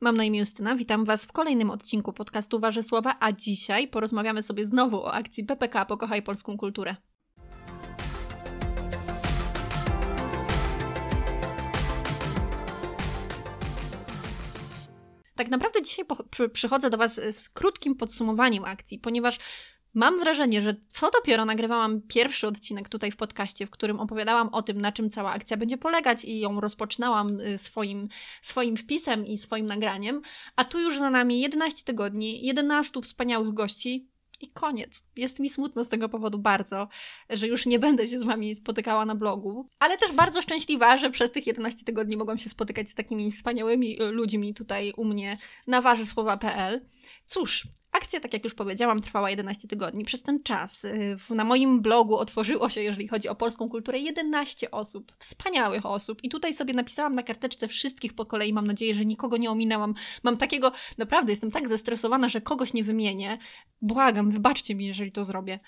Mam na imię Justyna, witam Was w kolejnym odcinku podcastu Wasze Słowa, a dzisiaj porozmawiamy sobie znowu o akcji PPK Pokochaj Polską Kulturę. Tak naprawdę dzisiaj przychodzę do Was z krótkim podsumowaniem akcji, ponieważ Mam wrażenie, że co dopiero nagrywałam pierwszy odcinek tutaj w podcaście, w którym opowiadałam o tym, na czym cała akcja będzie polegać i ją rozpoczynałam y, swoim, swoim wpisem i swoim nagraniem, a tu już za nami 11 tygodni, 11 wspaniałych gości, i koniec. Jest mi smutno z tego powodu bardzo, że już nie będę się z Wami spotykała na blogu, ale też bardzo szczęśliwa, że przez tych 11 tygodni mogłam się spotykać z takimi wspaniałymi y, ludźmi tutaj u mnie na warzysłowa.pl. Cóż, Akcja, tak jak już powiedziałam, trwała 11 tygodni. Przez ten czas y, na moim blogu otworzyło się, jeżeli chodzi o polską kulturę, 11 osób, wspaniałych osób. I tutaj sobie napisałam na karteczce wszystkich po kolei. Mam nadzieję, że nikogo nie ominęłam. Mam takiego, naprawdę jestem tak zestresowana, że kogoś nie wymienię. Błagam, wybaczcie mi, jeżeli to zrobię.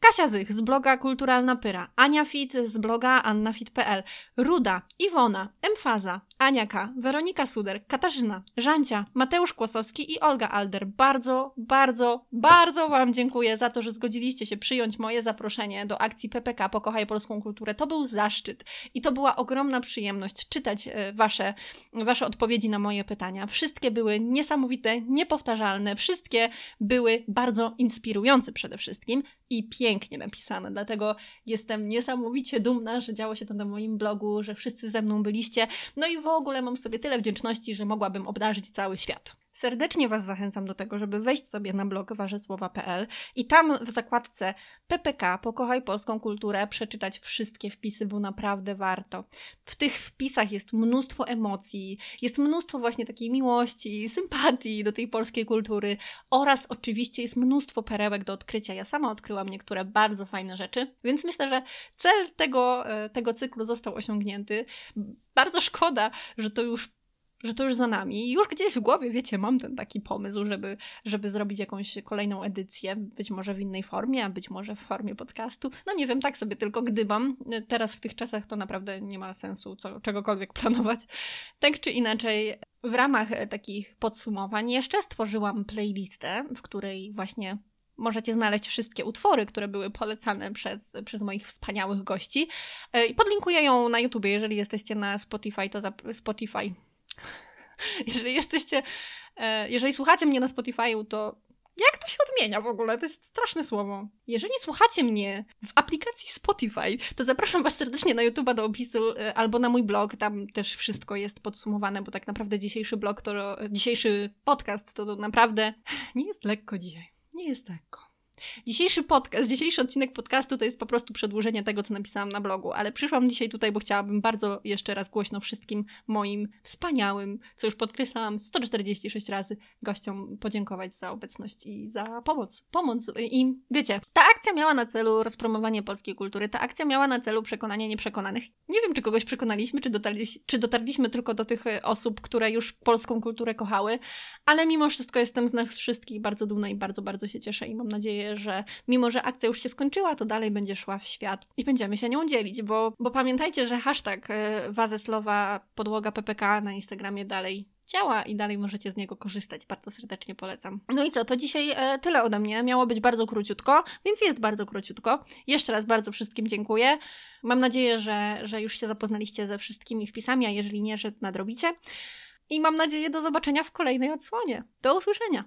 Kasia Zych z bloga Kulturalna Pyra, Ania Fit z bloga annafit.pl, Ruda, Iwona, Emfaza, Aniaka, Weronika Suder, Katarzyna, Żancia, Mateusz Kłosowski i Olga Alder. Bardzo, bardzo, bardzo Wam dziękuję za to, że zgodziliście się przyjąć moje zaproszenie do akcji PPK Pokochaj Polską Kulturę. To był zaszczyt i to była ogromna przyjemność czytać e, wasze, wasze odpowiedzi na moje pytania. Wszystkie były niesamowite, niepowtarzalne, wszystkie były bardzo inspirujące przede wszystkim i pięknie napisane. Dlatego jestem niesamowicie dumna, że działo się to na moim blogu, że wszyscy ze mną byliście. No i w ogóle mam sobie tyle wdzięczności, że mogłabym obdarzyć cały świat. Serdecznie Was zachęcam do tego, żeby wejść sobie na blog warzesłowa.pl i tam w zakładce PPK, Pokochaj Polską Kulturę, przeczytać wszystkie wpisy, bo naprawdę warto. W tych wpisach jest mnóstwo emocji, jest mnóstwo właśnie takiej miłości, sympatii do tej polskiej kultury oraz oczywiście jest mnóstwo perełek do odkrycia. Ja sama odkryłam niektóre bardzo fajne rzeczy, więc myślę, że cel tego, e, tego cyklu został osiągnięty. Bardzo szkoda, że to już że to już za nami. I już gdzieś w głowie, wiecie, mam ten taki pomysł, żeby, żeby zrobić jakąś kolejną edycję, być może w innej formie, a być może w formie podcastu. No nie wiem, tak sobie tylko gdybam. Teraz w tych czasach to naprawdę nie ma sensu co, czegokolwiek planować. Tak czy inaczej, w ramach takich podsumowań jeszcze stworzyłam playlistę, w której właśnie możecie znaleźć wszystkie utwory, które były polecane przez, przez moich wspaniałych gości. E, I podlinkuję ją na YouTube, jeżeli jesteście na Spotify, to Spotify jeżeli jesteście, e, jeżeli słuchacie mnie na Spotify'u, to jak to się odmienia w ogóle? To jest straszne słowo. Jeżeli słuchacie mnie w aplikacji Spotify, to zapraszam Was serdecznie na YouTube'a do opisu e, albo na mój blog. Tam też wszystko jest podsumowane, bo tak naprawdę dzisiejszy blog, to dzisiejszy podcast to naprawdę nie jest lekko dzisiaj. Nie jest lekko. Dzisiejszy podcast, dzisiejszy odcinek podcastu to jest po prostu przedłużenie tego, co napisałam na blogu, ale przyszłam dzisiaj tutaj, bo chciałabym bardzo jeszcze raz głośno wszystkim moim wspaniałym, co już podkreślałam 146 razy, gościom podziękować za obecność i za pomoc. Pomoc i wiecie, ta akcja miała na celu rozpromowanie polskiej kultury, ta akcja miała na celu przekonanie nieprzekonanych. Nie wiem, czy kogoś przekonaliśmy, czy, dotarliśmy, czy dotarliśmy tylko do tych osób, które już polską kulturę kochały, ale mimo wszystko jestem z nas wszystkich bardzo dumna i bardzo, bardzo się cieszę i mam nadzieję, że mimo, że akcja już się skończyła, to dalej będzie szła w świat i będziemy się nią dzielić, bo, bo pamiętajcie, że hashtag e, Wazeslowa podłoga PPK na Instagramie dalej działa i dalej możecie z niego korzystać. Bardzo serdecznie polecam. No i co, to dzisiaj e, tyle ode mnie. Miało być bardzo króciutko, więc jest bardzo króciutko. Jeszcze raz bardzo wszystkim dziękuję. Mam nadzieję, że, że już się zapoznaliście ze wszystkimi wpisami, a jeżeli nie, że nadrobicie. I mam nadzieję do zobaczenia w kolejnej odsłonie. Do usłyszenia.